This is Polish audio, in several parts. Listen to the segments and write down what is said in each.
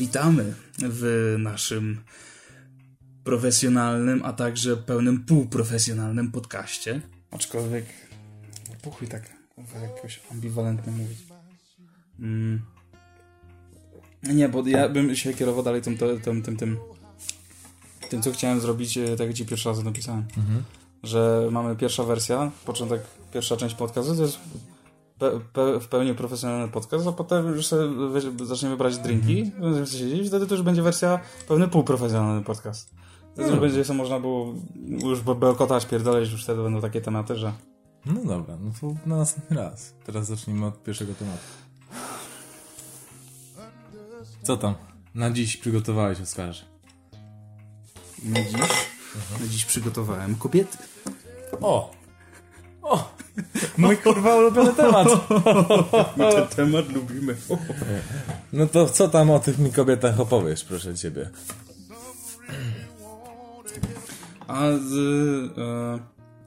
Witamy w naszym profesjonalnym, a także pełnym półprofesjonalnym podcaście. Aczkolwiek, no puchuj tak, jakoś ambiwalentnie mówić. Mm. Nie, bo ja bym się kierował dalej tym, tym, tym, tym, tym, tym co chciałem zrobić, e, tak jak ci pierwszy raz napisałem. Mhm. Że mamy pierwsza wersja, początek, pierwsza część podcastu, to jest pe, pe, w pełni profesjonalny podcast, a potem już sobie weź, zaczniemy brać drinki, Mhm. będziemy siedzieć, wtedy to już będzie wersja pełny półprofesjonalny podcast. Wtedy już No. będzie sobie można było już be- bełkotać, pierdoleć, już wtedy będą takie tematy, że No dobra, no to na następny raz. Teraz zacznijmy od pierwszego tematu. Co tam? Na dziś przygotowałeś, Oskarze? na dziś, na dziś przygotowałem kobiety. O! O! Mój kurwa ulubiony temat! My ten temat lubimy. No to co tam o tych mi kobietach opowiesz, proszę ciebie? A z, e,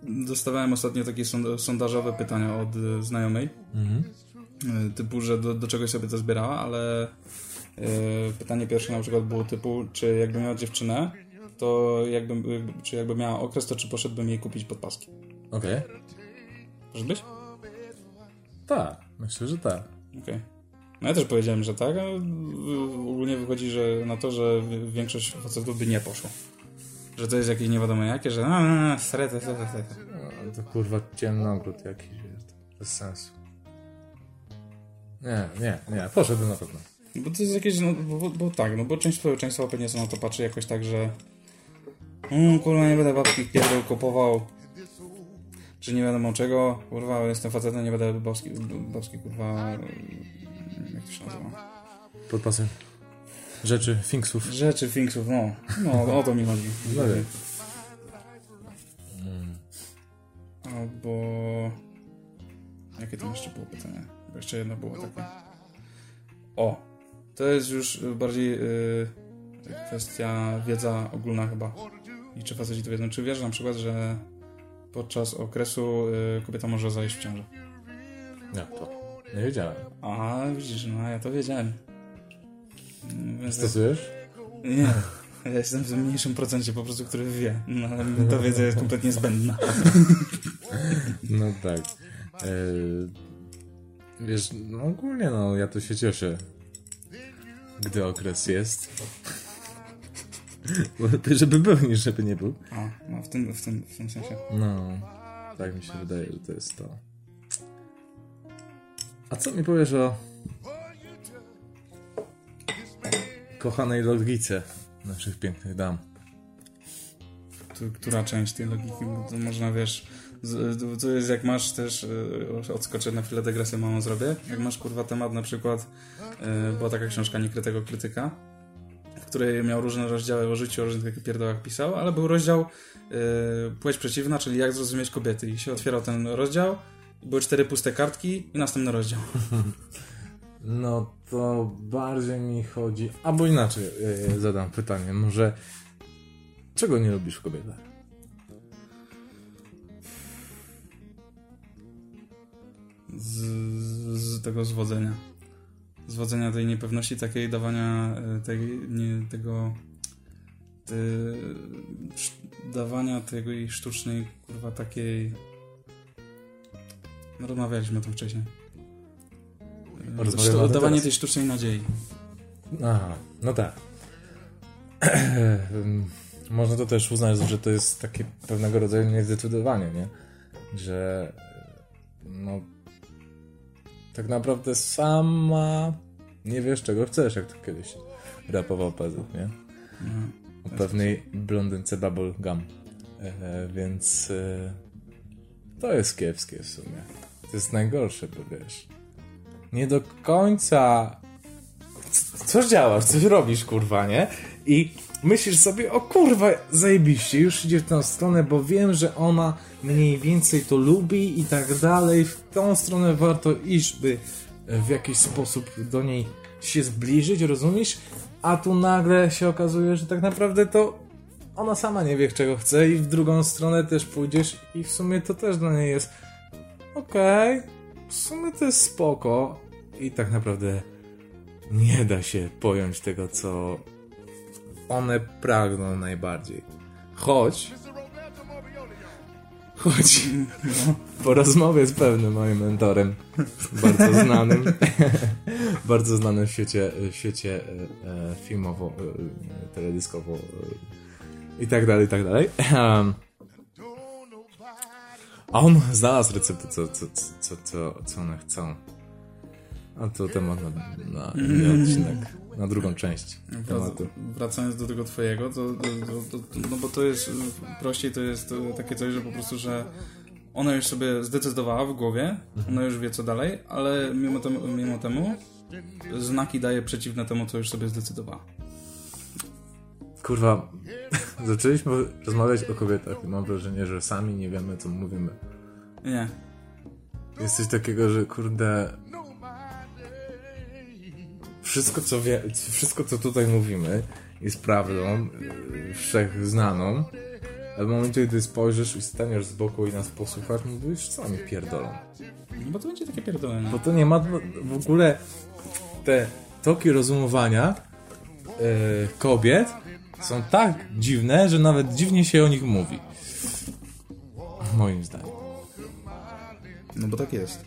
dostawałem ostatnio takie sond- sondażowe pytania od e, znajomej. Mhm. E, typu, że do, do czegoś sobie to zbierała, ale e, pytanie pierwsze na przykład było typu, czy jakby miała dziewczynę, to jakby, czy jakby miała okres, to czy poszedłbym jej kupić podpaski. Okej. Może być? Tak, myślę, że tak. Okej. No ja też powiedziałem, że tak, a w- ogólnie wychodzi że na to, że większość facetów by nie poszło. Że to jest jakieś nie wiadomo jakie, że a, srete, srete, srete. No, to kurwa ciemnogród jakiś jest. Bez sensu. Nie, nie, nie, poszedłbym na pewno. Bo to jest jakieś, no, bo, bo, tak, no bo część społeczeństwa pewnie co na to patrzy jakoś tak, że mm, kurwa nie będę babskich pierdół kupował, czy nie wiadomo czego, kurwa jestem facetem, nie będę babski, babski kurwa, jak to się nazywa? Podpasy. Rzeczy, finksów. Rzeczy, finksów, no, no o to mi chodzi. No. Albo... Jakie tam jeszcze było pytanie? Bo jeszcze jedno było takie. O! To jest już bardziej yy, kwestia wiedza ogólna chyba. I czy faceci to wiedzą? Czy wiesz na przykład, że podczas okresu yy, kobieta może zajść w ciążę? Jak to? Nie wiedziałem. A widzisz, no ja to wiedziałem. Mm, Więc Stosujesz? nie, ja jestem w mniejszym procencie po prostu, który wie. No, ale ta wiedza jest kompletnie zbędna. No tak. E, wiesz, no ogólnie no, ja to się cieszę, gdy okres jest. Lepiej, żeby był, niż żeby nie był. A, no w tym, w tym, w tym sensie. No, tak mi się wydaje, że to jest to. A co mi powiesz o kochanej logice naszych pięknych dam? Która część tej logiki, bo to można, wiesz, to jest jak masz też, e, odskoczę na chwilę dygresję małą zrobię, jak masz kurwa temat na przykład, e, była taka książka Niekrytego Krytyka, w której miał różne rozdziały o życiu, o różnych takich pierdołach pisał, ale był rozdział e, płeć przeciwna, czyli jak zrozumieć kobiety i się otwierał ten rozdział, były cztery puste kartki i następny rozdział. No to bardziej mi chodzi. Albo inaczej e, zadam pytanie. Może czego nie lubisz w kobietach? z, z tego zwodzenia. Zwodzenia tej niepewności, takiej dawania e, tej, nie, tego te, sz- dawania tej sztucznej, kurwa, takiej no, rozmawialiśmy o tym wcześniej. E, Rozmawiamy Dawanie teraz. tej sztucznej nadziei. Aha, no tak. Można to też uznać, że to jest takie pewnego rodzaju niezdecydowanie, nie? Że no tak naprawdę sama nie wiesz czego chcesz, jak to kiedyś rapował Pezet, nie? No. O pewnej blondynce Bubble Gum. E, więc e, to jest kiepskie w sumie. To jest najgorsze, bo wiesz. Nie do końca. c- Coś działasz, coś robisz, kurwa, nie? I myślisz sobie, o kurwa, zajebiście, już idzie w tą stronę, bo wiem, że ona mniej więcej to lubi i tak dalej. W tą stronę warto iść, by w jakiś sposób do niej się zbliżyć, rozumiesz? A tu nagle się okazuje, że tak naprawdę to ona sama nie wie, czego chce i w drugą stronę też pójdziesz i w sumie to też dla niej jest okej, w sumie to jest spoko i tak naprawdę nie da się pojąć tego, co one pragną najbardziej. Choć choć po rozmowie z pewnym moim mentorem, bardzo znanym, bardzo znanym w świecie, w świecie e, e, filmowo, e, teledyskowo i tak dalej, i tak dalej. A on znalazł receptę, co, co, co, co, co one chcą. A to temat na, na inny odcinek, na drugą część tematu. Wracając do tego twojego, to, to, to, no bo to jest prościej, to jest takie coś, że po prostu, że ona już sobie zdecydowała w głowie, ona już wie co dalej, ale mimo temu, mimo temu znaki daje przeciwne temu, co już sobie zdecydowała. Kurwa, zaczęliśmy rozmawiać o kobietach i mam wrażenie, że sami nie wiemy, co mówimy. Nie. Jest coś takiego, że kurde... Wszystko, co wie, wszystko, co tutaj mówimy, jest prawdą, yy, wszechznaną, ale w momencie, gdy spojrzysz i staniesz z boku i nas posłuchasz, mówisz, co mi pierdolą. No bo to będzie takie pierdolone. Bo to nie ma w ogóle te toki rozumowania yy, kobiet są tak dziwne, że nawet dziwnie się o nich mówi. Moim zdaniem. No bo tak jest.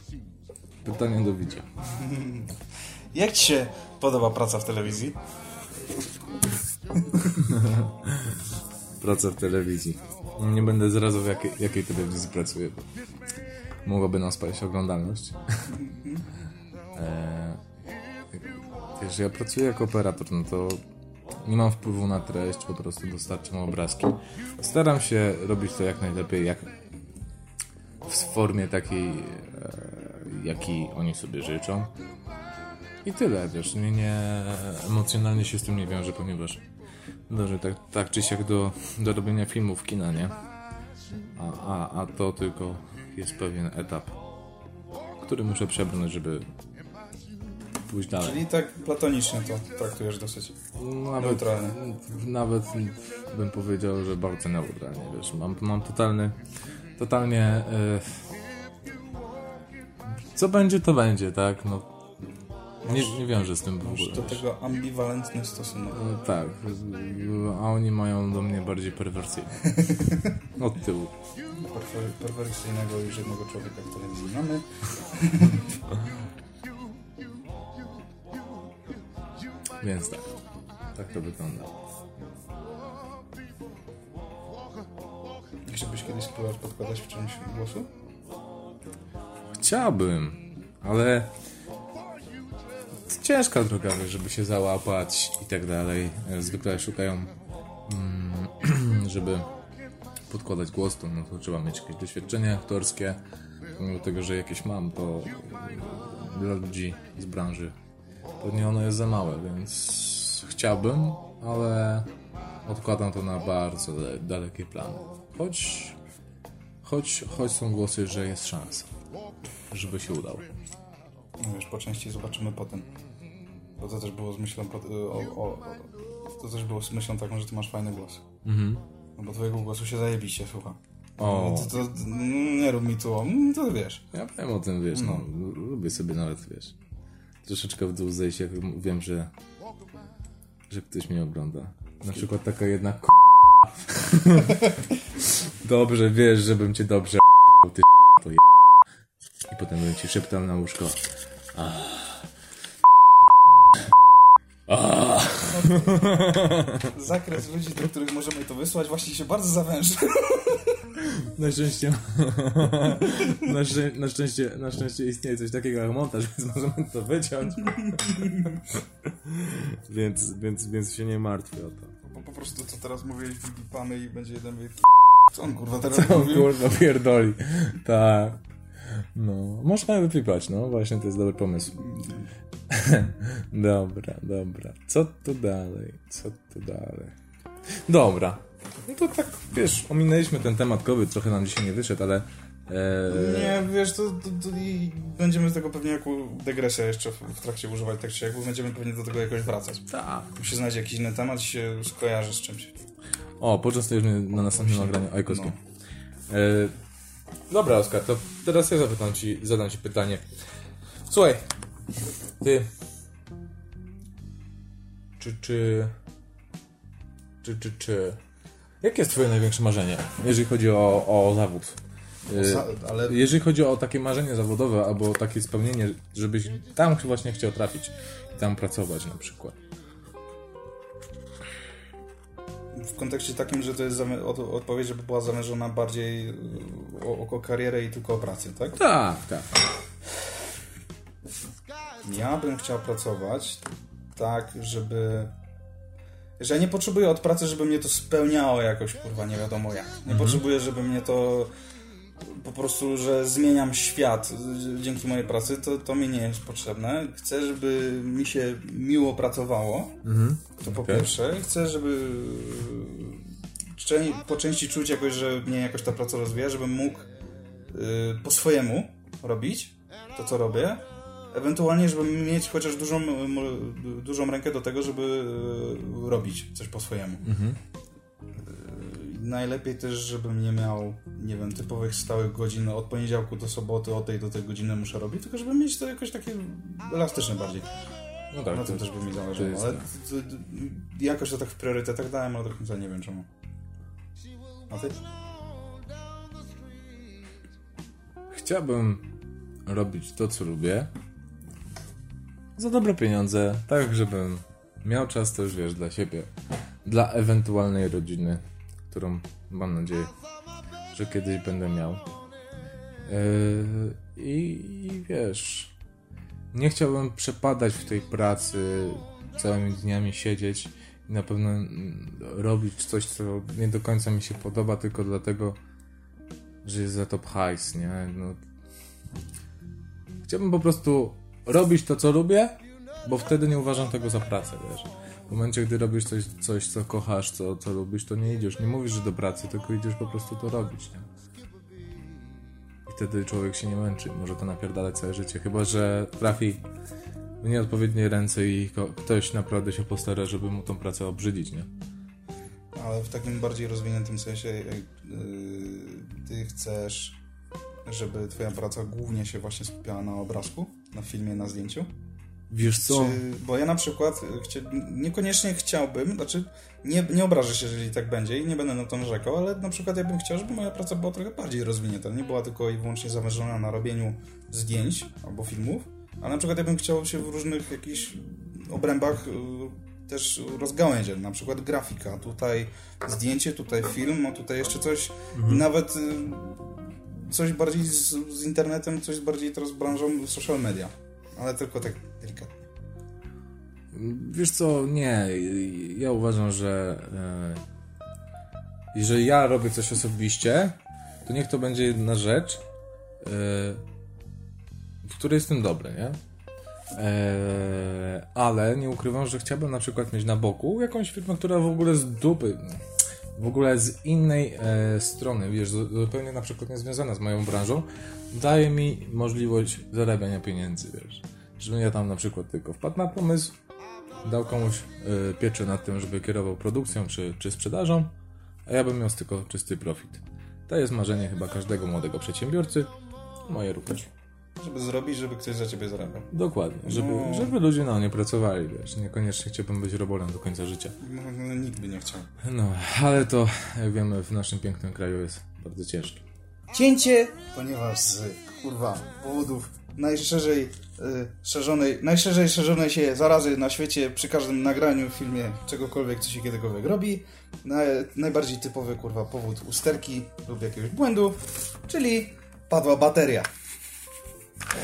Pytanie do widzia. Jak ci się podoba praca w telewizji? praca w telewizji. Nie będę zrazu w jakiej, jakiej telewizji pracuję, bo mogłaby nam spaść oglądalność. wiesz, ja pracuję jako operator, no to nie mam wpływu na treść, po prostu dostarczam obrazki. Staram się robić to jak najlepiej, jak w formie takiej, e, jakiej oni sobie życzą. I tyle, wiesz, nie, nie emocjonalnie się z tym nie wiążę, ponieważ dążę tak, tak czy siak do, do robienia filmów kina, nie? A, a, a to tylko jest pewien etap, który muszę przebrnąć, żeby pójść dalej. Czyli tak platonicznie to traktujesz dosyć nawet, neutralnie. Nawet bym powiedział, że bardzo neutralnie, wiesz, mam, mam totalny, totalnie yy, co będzie, to będzie, tak, no nie, nie wiążę z tym w ogóle. do tego ambiwalentny stosunek. No, tak, a oni mają do mnie bardziej perwersyjny. Od tyłu. Perwer perwersyjnego już jednego człowieka w telewizji mamy. Więc tak. Tak to wygląda. Chciałbyś kiedyś spróbować podkładać w czymś głosu? Chciałbym, ale ciężka droga, żeby się załapać i tak dalej. Zwykle szukają, mm, żeby podkładać głos, to, no to trzeba mieć jakieś doświadczenie aktorskie. Mimo tego, że jakieś mam, to dla ludzi z branży pewnie ono jest za małe, więc chciałbym, ale odkładam to na bardzo dalekie plany. Choć, choć, choć są głosy, że jest szansa, żeby się udało. No po części zobaczymy potem. Bo to też było z myślą o, o, to też było z myślą taką, że ty masz fajny głos. Mhm. No bo twojego głosu się zajebiście słucha. O. No, to, to, nie rób mi tu, to wiesz. Ja wiem o tym, wiesz, no. no. Lubię sobie nawet, wiesz, troszeczkę w dół zejść, jak wiem, że że ktoś mnie ogląda. Na przykład taka jedna k... Dobrze, wiesz, żebym cię dobrze ty to je... I potem bym ci szeptał na łóżko. Zakres ludzi, do których możemy to wysłać, właśnie się bardzo zawężył. Na szczęście, na, szczę na, szczęście, na szczęście istnieje coś takiego jak montaż, więc możemy to wyciąć. więc, więc, więc się nie martwię o to. Po, po prostu co teraz mówię, wypamy i będzie jeden wielki co on kurwa teraz Co on kurwa pierdoli. Tak. No, można wypipać, no właśnie to jest dobry pomysł. dobra, dobra. Co tu dalej? Co tu dalej? Dobra. No to tak, wiesz, ominęliśmy ten temat kobiet, trochę nam dzisiaj nie wyszedł, ale... E... Nie, wiesz, to, to, to będziemy z tego pewnie jako degresja jeszcze w, w trakcie używać tak czy jak, będziemy pewnie do tego jakoś wracać. Tak. Musi znaleźć jakiś inny temat i się skojarzy z czymś. O, poczęstujemy na następnym nagraniu Ajkowskim. No. E... Dobra, Oskar, to teraz ja zapytam ci, zadam ci pytanie. Słuchaj, ty czy, czy, czy, czy, czy. Jakie jest twoje największe marzenie, jeżeli chodzi o, o zawód? Y, ale Jeżeli chodzi o takie marzenie zawodowe albo takie spełnienie, żebyś tam właśnie chciał trafić i tam pracować na przykład. w kontekście takim, że to jest odpowiedź, żeby była zamierzona bardziej o, o karierę i tylko o pracę, tak? Tak, tak. Ja bym chciał pracować tak, żeby... Że ja nie potrzebuję od pracy, żeby mnie to spełniało jakoś, kurwa, nie wiadomo jak. Nie potrzebuję, żeby mnie to po prostu, że zmieniam świat dzięki mojej pracy, to, to mi nie jest potrzebne. Chcę, żeby mi się miło pracowało, to po Okej. pierwsze. Chcę, żeby po części czuć jakoś, że mnie jakoś ta praca rozwija, żebym mógł y, po swojemu robić to, co robię. Ewentualnie, żeby mieć chociaż dużą, dużą rękę do tego, żeby y, robić coś po swojemu. Mhm. Y, Najlepiej też, żebym nie miał, nie wiem, typowych stałych godzin od poniedziałku do soboty, od tej do tej godziny muszę robić, tylko żeby mieć to jakoś takie elastyczne bardziej. No tak, Na tym też by mi zależało, ale tak. to, to, jakoś to tak w priorytetach dałem, ale do końca nie wiem czemu. A ty? Chciałbym robić to, co lubię. Za dobre pieniądze, tak żebym miał czas już wiesz dla siebie. Dla ewentualnej rodziny, którą mam nadzieję, że kiedyś będę miał. Yy, i, I wiesz, nie chciałbym przepadać w tej pracy, całymi dniami siedzieć i na pewno robić coś, co nie do końca mi się podoba, tylko dlatego, że jest za to hajs, nie? No. Chciałbym po prostu robić to, co lubię, bo wtedy nie uważam tego za pracę, wiesz. W momencie, gdy robisz coś, coś co kochasz, co, co lubisz, to nie idziesz, nie mówisz, że do pracy, tylko idziesz po prostu to robić, nie? I wtedy człowiek się nie męczy, może to napierdalać całe życie, chyba, że trafi w nieodpowiednie ręce i ktoś naprawdę się postara, żeby mu tą pracę obrzydzić, nie? Ale w takim bardziej rozwiniętym sensie, jak yy, ty chcesz, żeby twoja praca głównie się właśnie skupiała na obrazku, na filmie, na zdjęciu? Wiesz co? Czy, bo ja na przykład chcia, niekoniecznie chciałbym, znaczy nie, nie obrażę się, jeżeli tak będzie i nie będę na to narzekał, ale na przykład ja bym chciał, żeby moja praca była trochę bardziej rozwinięta. Nie była tylko i wyłącznie zamierzona na robieniu zdjęć albo filmów, a na przykład ja bym chciał się w różnych jakichś obrębach y, też rozgałęziać, na przykład grafika, tutaj zdjęcie, tutaj film, a tutaj jeszcze coś i nawet y, coś bardziej z, z internetem, coś bardziej teraz branżą social media, ale tylko tak delikatnie. Wiesz co, nie. Ja uważam, że e, jeżeli ja robię coś osobiście, to niech to będzie jedna rzecz, e, w której jestem dobry, nie? E, ale nie ukrywam, że chciałbym na przykład mieć na boku jakąś firmę, która w ogóle z dupy, w ogóle z innej e, strony, wiesz, zu- zupełnie na przykład niezwiązana z moją branżą, daje mi możliwość zarabiania pieniędzy, wiesz. Żebym ja tam na przykład tylko wpadł na pomysł, dał komuś y, pieczę nad tym, żeby kierował produkcją czy, czy sprzedażą, a ja bym miał tylko czysty profit. To jest marzenie chyba każdego młodego przedsiębiorcy. Moje również. Żeby zrobić, żeby ktoś za ciebie zarabiał. Dokładnie, żeby, No. żeby ludzie no, nie pracowali, wiesz, niekoniecznie chciałbym być robolem do końca życia. No, nikt by nie chciał. No, ale to, jak wiemy, w naszym pięknym kraju jest bardzo ciężkie. Cięcie, ponieważ z kurwa powodów najszerzej y, szerzonej, najszerzej szerzonej się zarazy na świecie przy każdym nagraniu, filmie, czegokolwiek, co się kiedykolwiek robi. Na, najbardziej typowy kurwa powód usterki lub jakiegoś błędu, czyli padła bateria.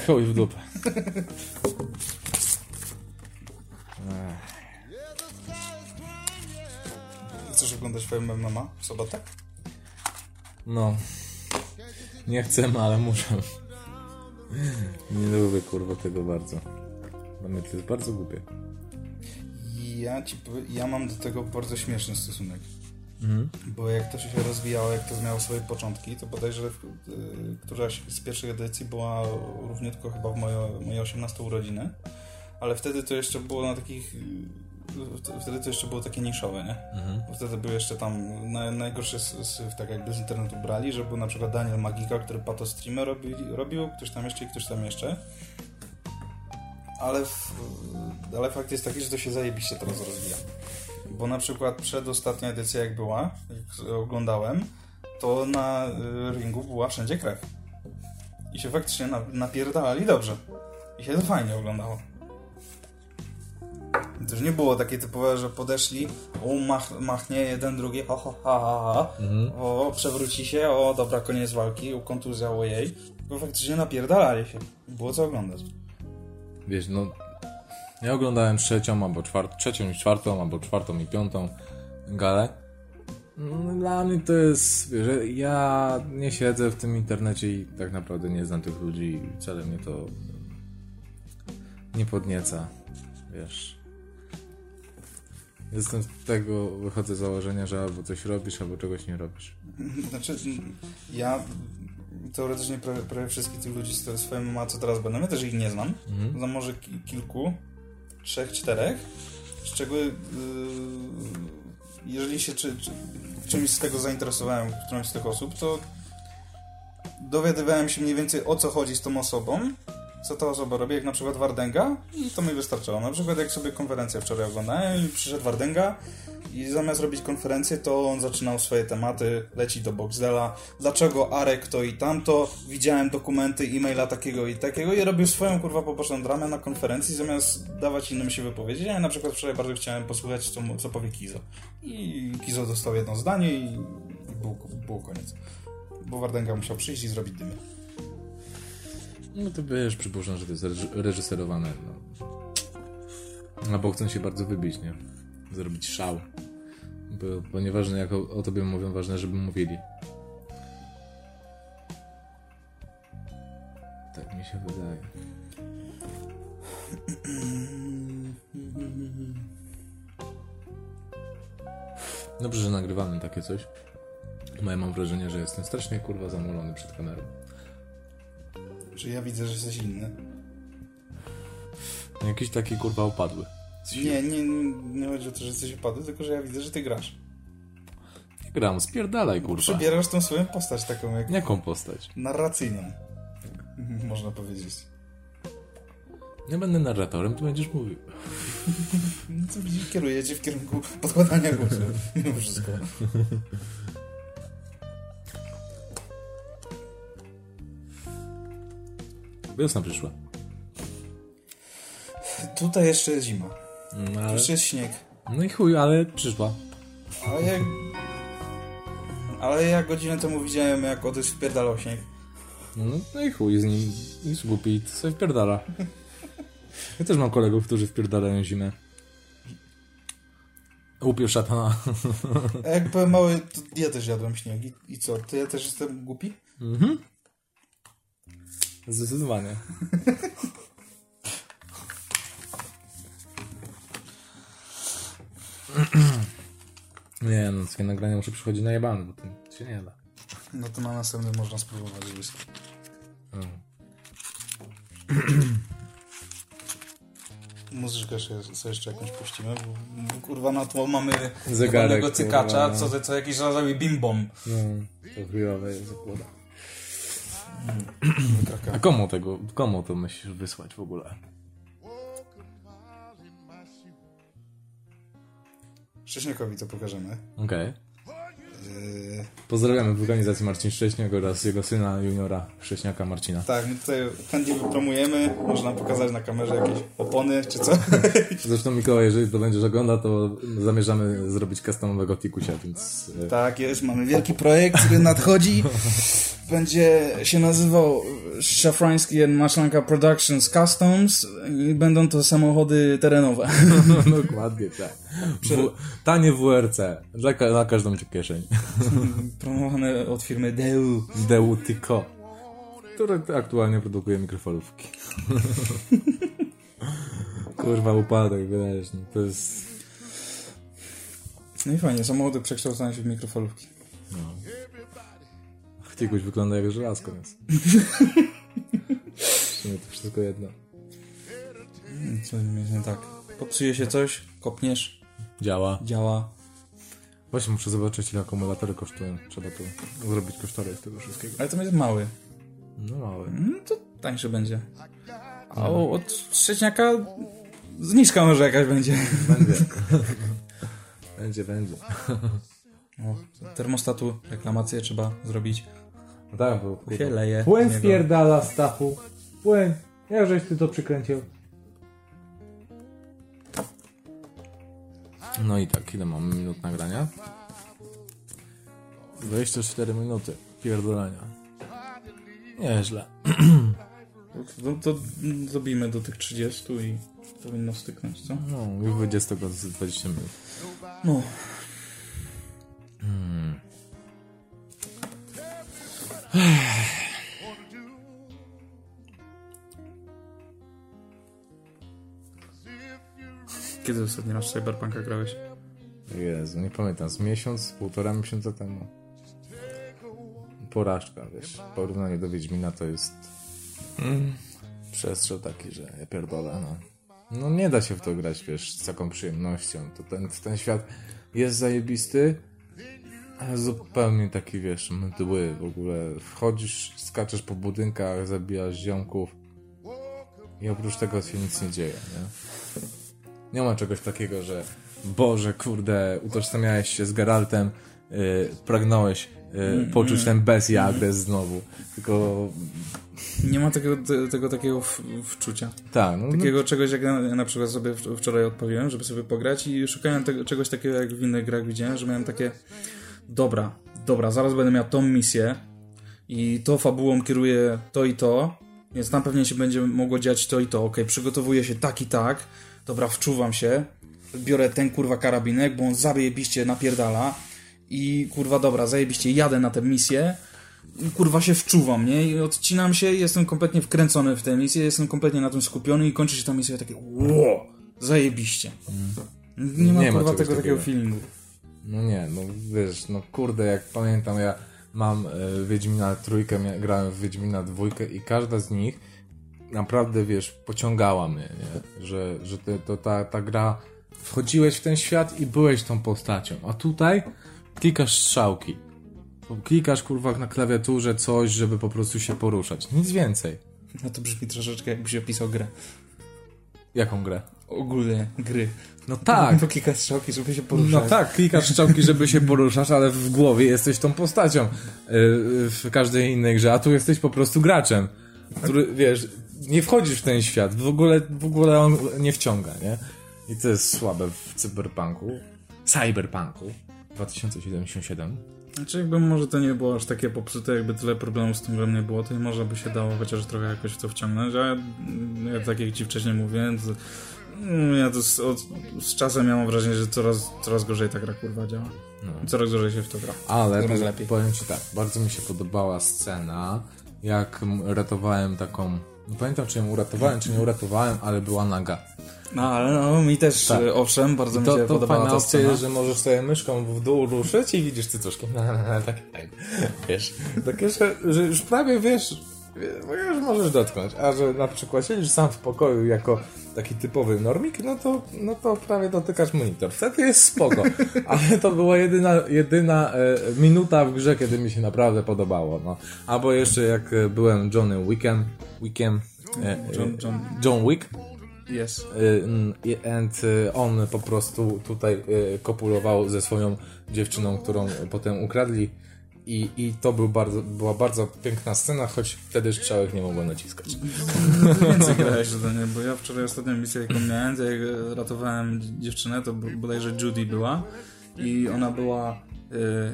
Chuj w dupę. Chcesz oglądać film MMA w sobotę? No, nie chcę, ale muszę. Nie lubię kurwa tego bardzo. Dla mnie to jest bardzo głupie. Ja ci ja mam do tego bardzo śmieszny stosunek. Bo jak to się rozwijało, jak to miało swoje początki, to bodajże y, któraś z pierwszych edycji była równiutko chyba w moje, moje 18 urodziny, ale wtedy to jeszcze było na takich y, wtedy to jeszcze było takie niszowe, nie? Bo wtedy były jeszcze tam na, najgorsze z, z, tak jakby z internetu brali, że był na przykład Daniel Magika, który pato streamy robi, robił, ktoś tam jeszcze i ktoś tam jeszcze. Ale w, ale fakt jest taki, że to się zajebiście teraz rozwija. Bo na przykład przedostatnia edycja jak była, jak oglądałem, to na y, ringu była wszędzie krew. I się faktycznie na, napierdalali dobrze. I się to fajnie oglądało. To już nie było takie typowe, że podeszli, o mach, machnie jeden, drugi, ho, ho, ha, ha, ha. o przewróci się, o dobra, koniec walki, kontuzja, jej. Bo faktycznie napierdalali się. Było co oglądać. Wiesz, no... Ja oglądałem trzecią albo czwartą, trzecią i czwartą, albo czwartą i piątą galę. No, Dla mnie to jest, że ja nie siedzę w tym internecie i tak naprawdę nie znam tych ludzi i wcale mnie to nie podnieca, wiesz. Jestem z tego, wychodzę z założenia, że albo coś robisz, albo czegoś nie robisz. Znaczy, ja teoretycznie prawie, prawie wszystkich tych ludzi z swoim ma co teraz będą. Ja też ich nie znam. Znam może ki kilku, trzech, czterech, z czego yy, jeżeli się czy, czy, czymś z tego zainteresowałem, którąś z tych osób, to dowiadywałem się mniej więcej o co chodzi z tą osobą, co ta osoba robi, jak na przykład Wardęga i to mi wystarczało. Na przykład jak sobie konferencję wczoraj oglądałem i przyszedł Wardęga i zamiast robić konferencję, to on zaczynał swoje tematy, leci do Boxdela, dlaczego Arek to i tamto, widziałem dokumenty, e-maila takiego i takiego i robił swoją kurwa poboczną dramę na konferencji, zamiast dawać innym się wypowiedzieć. Ja na przykład wczoraj bardzo chciałem posłuchać, co, co powie Kizo. I Kizo dostał jedno zdanie i, i był, był koniec. Bo Wardęga musiał przyjść i zrobić dymy. No to wiesz, przypuszczam, że to jest reż- reżyserowane, no. No bo chcą się bardzo wybić, nie? Zrobić szał. Bo, bo nieważne jak o, o tobie mówią, ważne, żeby mówili. Tak mi się wydaje. Dobrze, że nagrywamy takie coś. Bo ja mam wrażenie, że jestem strasznie kurwa zamulony przed kamerą. Czy ja widzę, że jesteś inny? Jakiś taki kurwa opadły. Nie, nie, nie, nie chodzi o to, że jesteś upadły, tylko że ja widzę, że ty grasz. Nie gram, spierdalaj kurwa. Przebierasz tą swoją postać taką jak Jaką postać? narracyjną. Można powiedzieć. Ja będę narratorem, ty będziesz mówił. No co widzisz, kieruje cię w kierunku podkładania głosu. Mimo wszystko. Wiosna przyszła. Tutaj jeszcze jest zima. No, ale... Jeszcze jest śnieg. no i chuj, ale przyszła. Ale jak... Ale ja godzinę temu widziałem, jak odejść wpierdalał śnieg. No, no i chuj z nim. Jest głupi to sobie wpierdala. Ja też mam kolegów, którzy wpierdalają zimę. Łupił szatana. A jak byłem mały, to ja też jadłem śnieg. I, I co, ty ja też jestem głupi? Zdecydowanie. Nie, no takie nagrania muszę przychodzić na jebany, bo to się nie da. No to na następny można spróbować whisky. No. Muzyczkę sobie jeszcze jakąś puścimy, bo, kurwa na tło mamy Zegarek, cykacza, no. co, co jakiś raz robi bim bom. No, to chujowe jest zakłada. A komu tego, komu to myślisz wysłać w ogóle? Szcześniakowi to pokażemy. Okej. Yy, Pozdrawiamy w organizacji Marcin Szcześniak oraz jego syna juniora Szcześniaka Marcina. tak, my tutaj chętnie wypromujemy. Można pokazać na kamerze jakieś opony, czy co. Zresztą Mikołaj, jeżeli to będziesz oglądał, to zamierzamy zrobić customowego tikusia, więc... e, tak jest, mamy wielki projekt, który nadchodzi. Będzie się nazywał Szafrański and Maszlanka Productions Customs i będą to samochody terenowe. Dokładnie tak. W, tanie WRC. Dla, dla każdą kieszeń. Promowane od firmy Deu. Deutyco. Które aktualnie produkuje mikrofalówki. Kurwa, upadek, no, to jest... No i fajnie, samochody przekształcają się w mikrofalówki. Tikuś wygląda jak żelazko, więc... W sumie to wszystko jedno. Co jest nie tak? Popsuje się coś, kopniesz, Działa. działa. Właśnie muszę zobaczyć, ile akumulatory kosztują. Trzeba to zrobić kosztory z tego wszystkiego. Ale to jest mały. No mały. No to tańszy będzie. A o- od Szcześniaka Zniżka może jakaś będzie. Będzie. będzie, będzie. O, termostatu reklamację trzeba zrobić. No tak, bo Się leje. Płyn z spierdala, Stachu. Płyn. Jak żeś ty to przykręcił? No i tak, ile mamy minut nagrania? 24 minuty pierdolenia. Nieźle. No to zrobimy do tych 30 i powinno styknąć, co? No, już będzie z tego z 20 minut. No. Kiedy ostatni raz w Cyberpunka grałeś? Jezu, nie pamiętam, z miesiąc, półtora miesiąca temu. Porażka, wiesz, w porównaniu do Wiedźmina to jest mm, przestrzał taki, że ja pierdolę, no. No nie da się w to grać, wiesz, z taką przyjemnością. To ten, ten świat jest zajebisty, zupełnie taki, wiesz, mdły w ogóle. Wchodzisz, skaczesz po budynkach, zabijasz ziomków i oprócz tego się nic nie dzieje, nie? Nie ma czegoś takiego, że Boże, kurde, utożsamiałeś się z Geraltem, yy, pragnąłeś yy, poczuć ten bezjagres znowu. Tylko Nie ma tego, te, tego takiego w, wczucia. tak, no, no, Takiego czegoś, jak ja na przykład sobie wczoraj odpaliłem, żeby sobie pograć i szukałem tego, czegoś takiego, jak w innych grach widziałem, że miałem takie dobra, dobra, zaraz będę miał tą misję i to fabułą kieruje to i to, więc tam pewnie się będzie mogło dziać to i to, okej, przygotowuję się tak i tak, dobra, wczuwam się, biorę ten kurwa karabinek, bo on zajebiście napierdala i kurwa dobra, zajebiście jadę na tę misję i kurwa się wczuwam, nie? I odcinam się, jestem kompletnie wkręcony w tę misję, jestem kompletnie na tym skupiony i kończy się ta misja takie ło, zajebiście. Nie ma, Nie ma kurwa czegoś tego takiego takiego. feelingu. No nie, no wiesz, no kurde, jak pamiętam, ja mam e, Wiedźmina trójkę, grałem w Wiedźmina dwójkę i każda z nich naprawdę, wiesz, pociągała mnie, nie? Że, że te, to, ta, ta gra, wchodziłeś w ten świat i byłeś tą postacią, a tutaj klikasz strzałki. Klikasz, kurwa, na klawiaturze coś, żeby po prostu się poruszać. Nic więcej. No to brzmi troszeczkę jakbyś opisał grę. Jaką grę? Ogólnie gry. No tak. To kilka strzałki, żeby się poruszać. No tak, klikasz strzałki, żeby się poruszać, ale w głowie jesteś tą postacią yy, w każdej innej grze, a tu jesteś po prostu graczem, który, wiesz, nie wchodzisz w ten świat, w ogóle, w ogóle on nie wciąga, nie? I to jest słabe w cyberpunku, cyberpunku 2077. Znaczy jakby może to nie było aż takie popsute, jakby tyle problemów z tym grą nie było, to może by się dało chociaż trochę jakoś w to wciągnąć, a ja, ja tak jak ci wcześniej mówiłem, ja to z, od, z czasem miałem wrażenie, że coraz, coraz gorzej ta gra kurwa działa. Coraz gorzej się w to gra. Ale Coraz lepiej. powiem ci tak, bardzo mi się podobała scena, jak ratowałem taką, nie pamiętam czy ją uratowałem, czy nie uratowałem, ale była naga. No ale no, mi też Tak. e, owszem, bardzo mi To, się to podobała fajna ta opcja scena. jest, że możesz sobie myszką w dół ruszyć i widzisz cycuszki. tak, tak. Wiesz, takie, że, że już prawie wiesz, już możesz dotknąć, a że na przykład siedzisz sam w pokoju jako taki typowy normik, no to, no to prawie dotykasz monitor. Wtedy jest spoko, ale to była jedyna, jedyna e, minuta w grze, kiedy mi się naprawdę podobało. No. Albo jeszcze jak e, byłem Johnny Wickiem, Wickiem e, John- John- John Wick. Y, mm, i- and on po prostu tutaj kopulował ze swoją dziewczyną, którą potem ukradli i, i to był bardzo, była bardzo piękna scena, choć wtedy strzałek nie mogło naciskać. Więcej grałeś ode mnie, bo ja wczoraj ostatnią misję jaką miałem, jak ratowałem dziewczynę, to bodajże Judy była i ona była,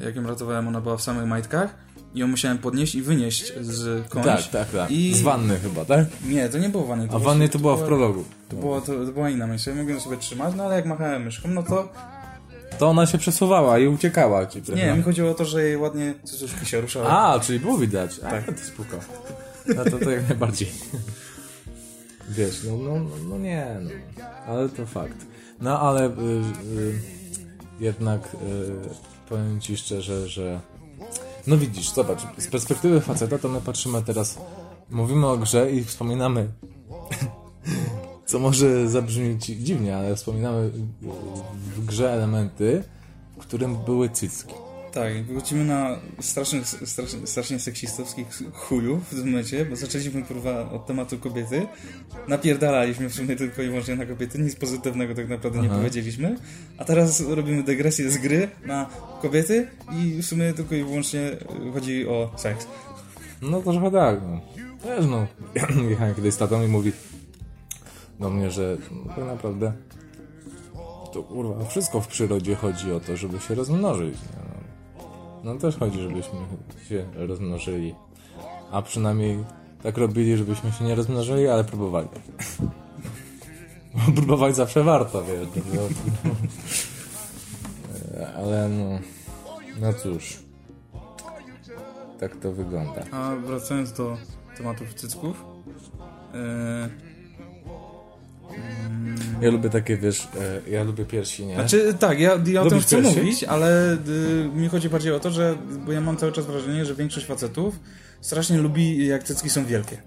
e, jak ją ratowałem, ona była w samych majtkach i ją musiałem podnieść i wynieść z końś. Tak, tak, tak. I... Z wanny chyba, tak? Nie, to nie było wanny. A w wannie to była w prologu. To była, to, to była inna myśl. Ja mogłem sobie trzymać, no ale jak machałem myszką, no to To ona się przesuwała i uciekała. Ci, nie, mi chodziło o to, że jej ładnie cycuszki się ruszały. A, czyli było widać. A, Tak. to spoko. No to, to jak najbardziej. Wiesz, no, no, no, no nie, no. Ale to fakt. No ale y, y, jednak y, powiem ci szczerze, że no widzisz, zobacz, z perspektywy faceta to my patrzymy teraz, mówimy o grze i wspominamy co może zabrzmieć dziwnie, ale wspominamy w grze elementy, w którym były cycki. Tak, wrócimy na strasznie, strasznie, strasznie seksistowskich chujów w tym momencie, bo zaczęliśmy kurwa od tematu kobiety, napierdalaliśmy w sumie tylko i wyłącznie na kobiety, nic pozytywnego tak naprawdę nie powiedzieliśmy, a teraz robimy dygresję z gry na kobiety i w sumie tylko i wyłącznie chodzi o seks. No to trochę tak, no. Też no, jechałem kiedyś z tatą i mówi do mnie, że tak naprawdę to kurwa, wszystko w przyrodzie chodzi o to, żeby się rozmnożyć. No, no też chodzi, żebyśmy się rozmnożyli. A przynajmniej tak robili, żebyśmy się nie rozmnożyli, ale próbowali. Bo Próbować zawsze warto, wiesz. no, no. E, Ale no, no cóż. Tak to wygląda. A wracając do tematów cycków, yy, Ja lubię takie, wiesz, e, ja lubię piersi, nie? Znaczy, tak, ja, ja o tym chcę piersi? mówić, ale y, mi chodzi bardziej o to, że bo ja mam cały czas wrażenie, że większość facetów strasznie lubi, jak cycki są wielkie.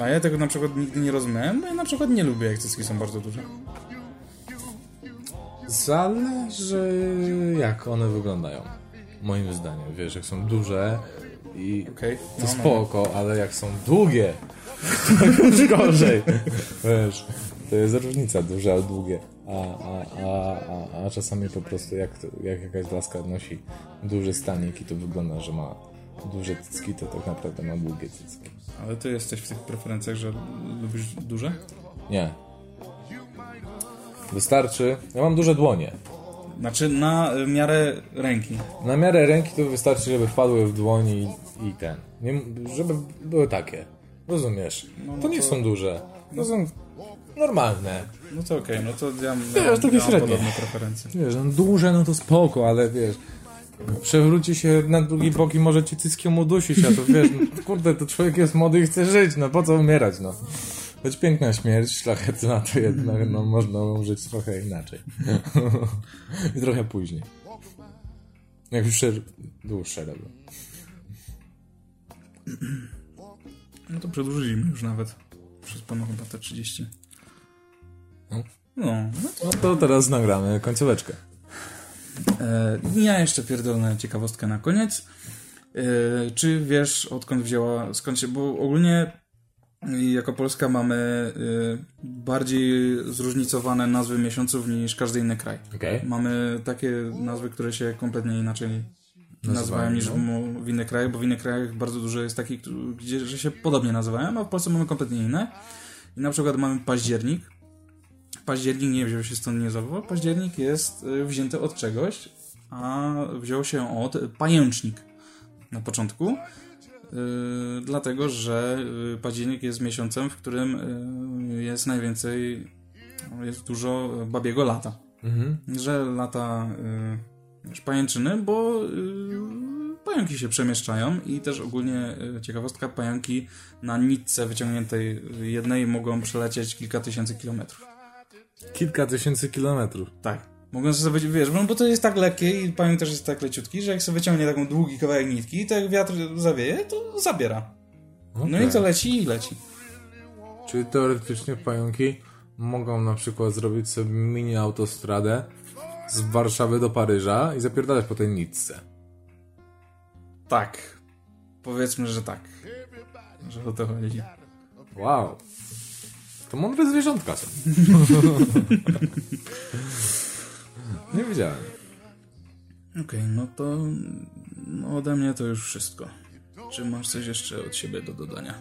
A ja tego na przykład nigdy nie rozumiałem, bo ja na przykład nie lubię, jak cycki są bardzo duże. Zależy jak one wyglądają. Moim zdaniem, wiesz, jak są duże i Okej. to No, no, spoko, ale jak są długie, to już gorzej. Wiesz, to jest różnica, duże a długie. A, a, a, a, a czasami po prostu jak, jak jakaś laska nosi duży stanik i to wygląda, że ma duże cycki, to tak naprawdę ma długie cycki. Ale ty jesteś w tych preferencjach, że lubisz duże? Nie. Wystarczy. Ja mam duże dłonie. Znaczy na miarę ręki. Na miarę ręki to wystarczy, żeby wpadły w dłoni i, i ten. Nie, żeby były takie. Rozumiesz? to nie są duże. To są normalne. No to okej, no to ja, Wiesz, ja, takie ja mam średnie. podobne preferencje. Wiesz, no duże no to spoko, ale wiesz... Przewróci się na drugi bok i może ci cyckiem udusić, a to wiesz, no, kurde, to człowiek jest młody i chce żyć, no po co umierać, no. Choć piękna śmierć, szlachetna, to jednak no, można umrzeć trochę inaczej. I trochę później. Jak już szer- dłuższe robią. No to przedłużyliśmy już nawet. Przez ponad chyba te 30. No. No, no to No to teraz nagramy końcóweczkę. E, ja jeszcze pierdolę ciekawostkę na koniec. E, czy wiesz, odkąd wzięła, skąd się, bo ogólnie jako Polska mamy y, bardziej zróżnicowane nazwy miesiąców niż każdy inny kraj. Okej. Mamy takie nazwy, które się kompletnie inaczej nazywają niż no. w, innych krajach, bo w innych krajach bardzo dużo jest takich, gdzie że się podobnie nazywają, a w Polsce mamy kompletnie inne. I na przykład mamy październik. Październik nie wziął się stąd nizowo. Październik jest y, wzięty od czegoś, a wziął się od pajęcznik na początku. y, dlatego, że y, październik jest miesiącem, w którym y, jest najwięcej, jest dużo babiego lata Mhm. że lata y, wiesz, pajęczyny, bo y, pająki się przemieszczają i też ogólnie y, ciekawostka, pająki na nitce wyciągniętej jednej mogą przelecieć kilka tysięcy kilometrów. Kilka tysięcy kilometrów. Tak. Mogą sobie, wiesz, no bo to jest tak lekkie i pająk też jest tak leciutki, że jak sobie wyciągnie taką długi kawałek nitki, to jak wiatr zawieje, to zabiera. No Okej. i to leci i leci. Czyli teoretycznie pająki mogą na przykład zrobić sobie mini autostradę z Warszawy do Paryża i zapierdalać po tej nitce. Tak. Powiedzmy, że tak. Że o to chodzi. Wow. To mądre zwierzątka są. Nie wiedziałem. Okej, no to no ode mnie to już wszystko. Czy masz coś jeszcze od siebie do dodania?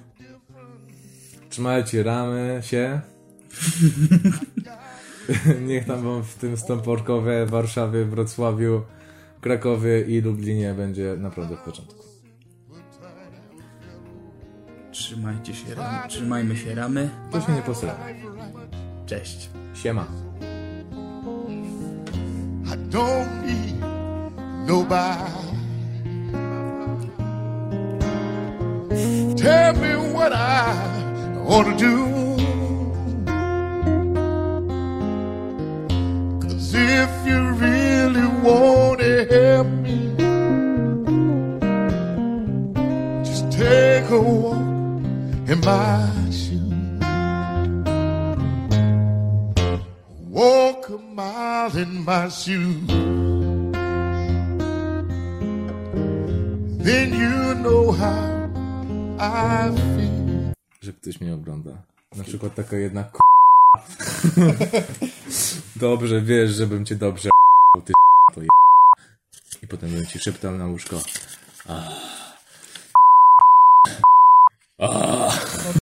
Trzymajcie ramy się. Niech tam wam w tym Stąporkowie, Warszawie, Wrocławiu, Krakowie i Lublinie będzie naprawdę w porządku. Trzymajcie się, ram, trzymajmy się ramy. To się nie posra. Cześć. Siema. I don't need nobody. Tell me what I ought to do. you, then you know how I feel. Że ktoś mnie ogląda. Na przykład taka jedna k***. dobrze wiesz, żebym cię dobrze ty to je... I potem bym ci szeptał na łóżko.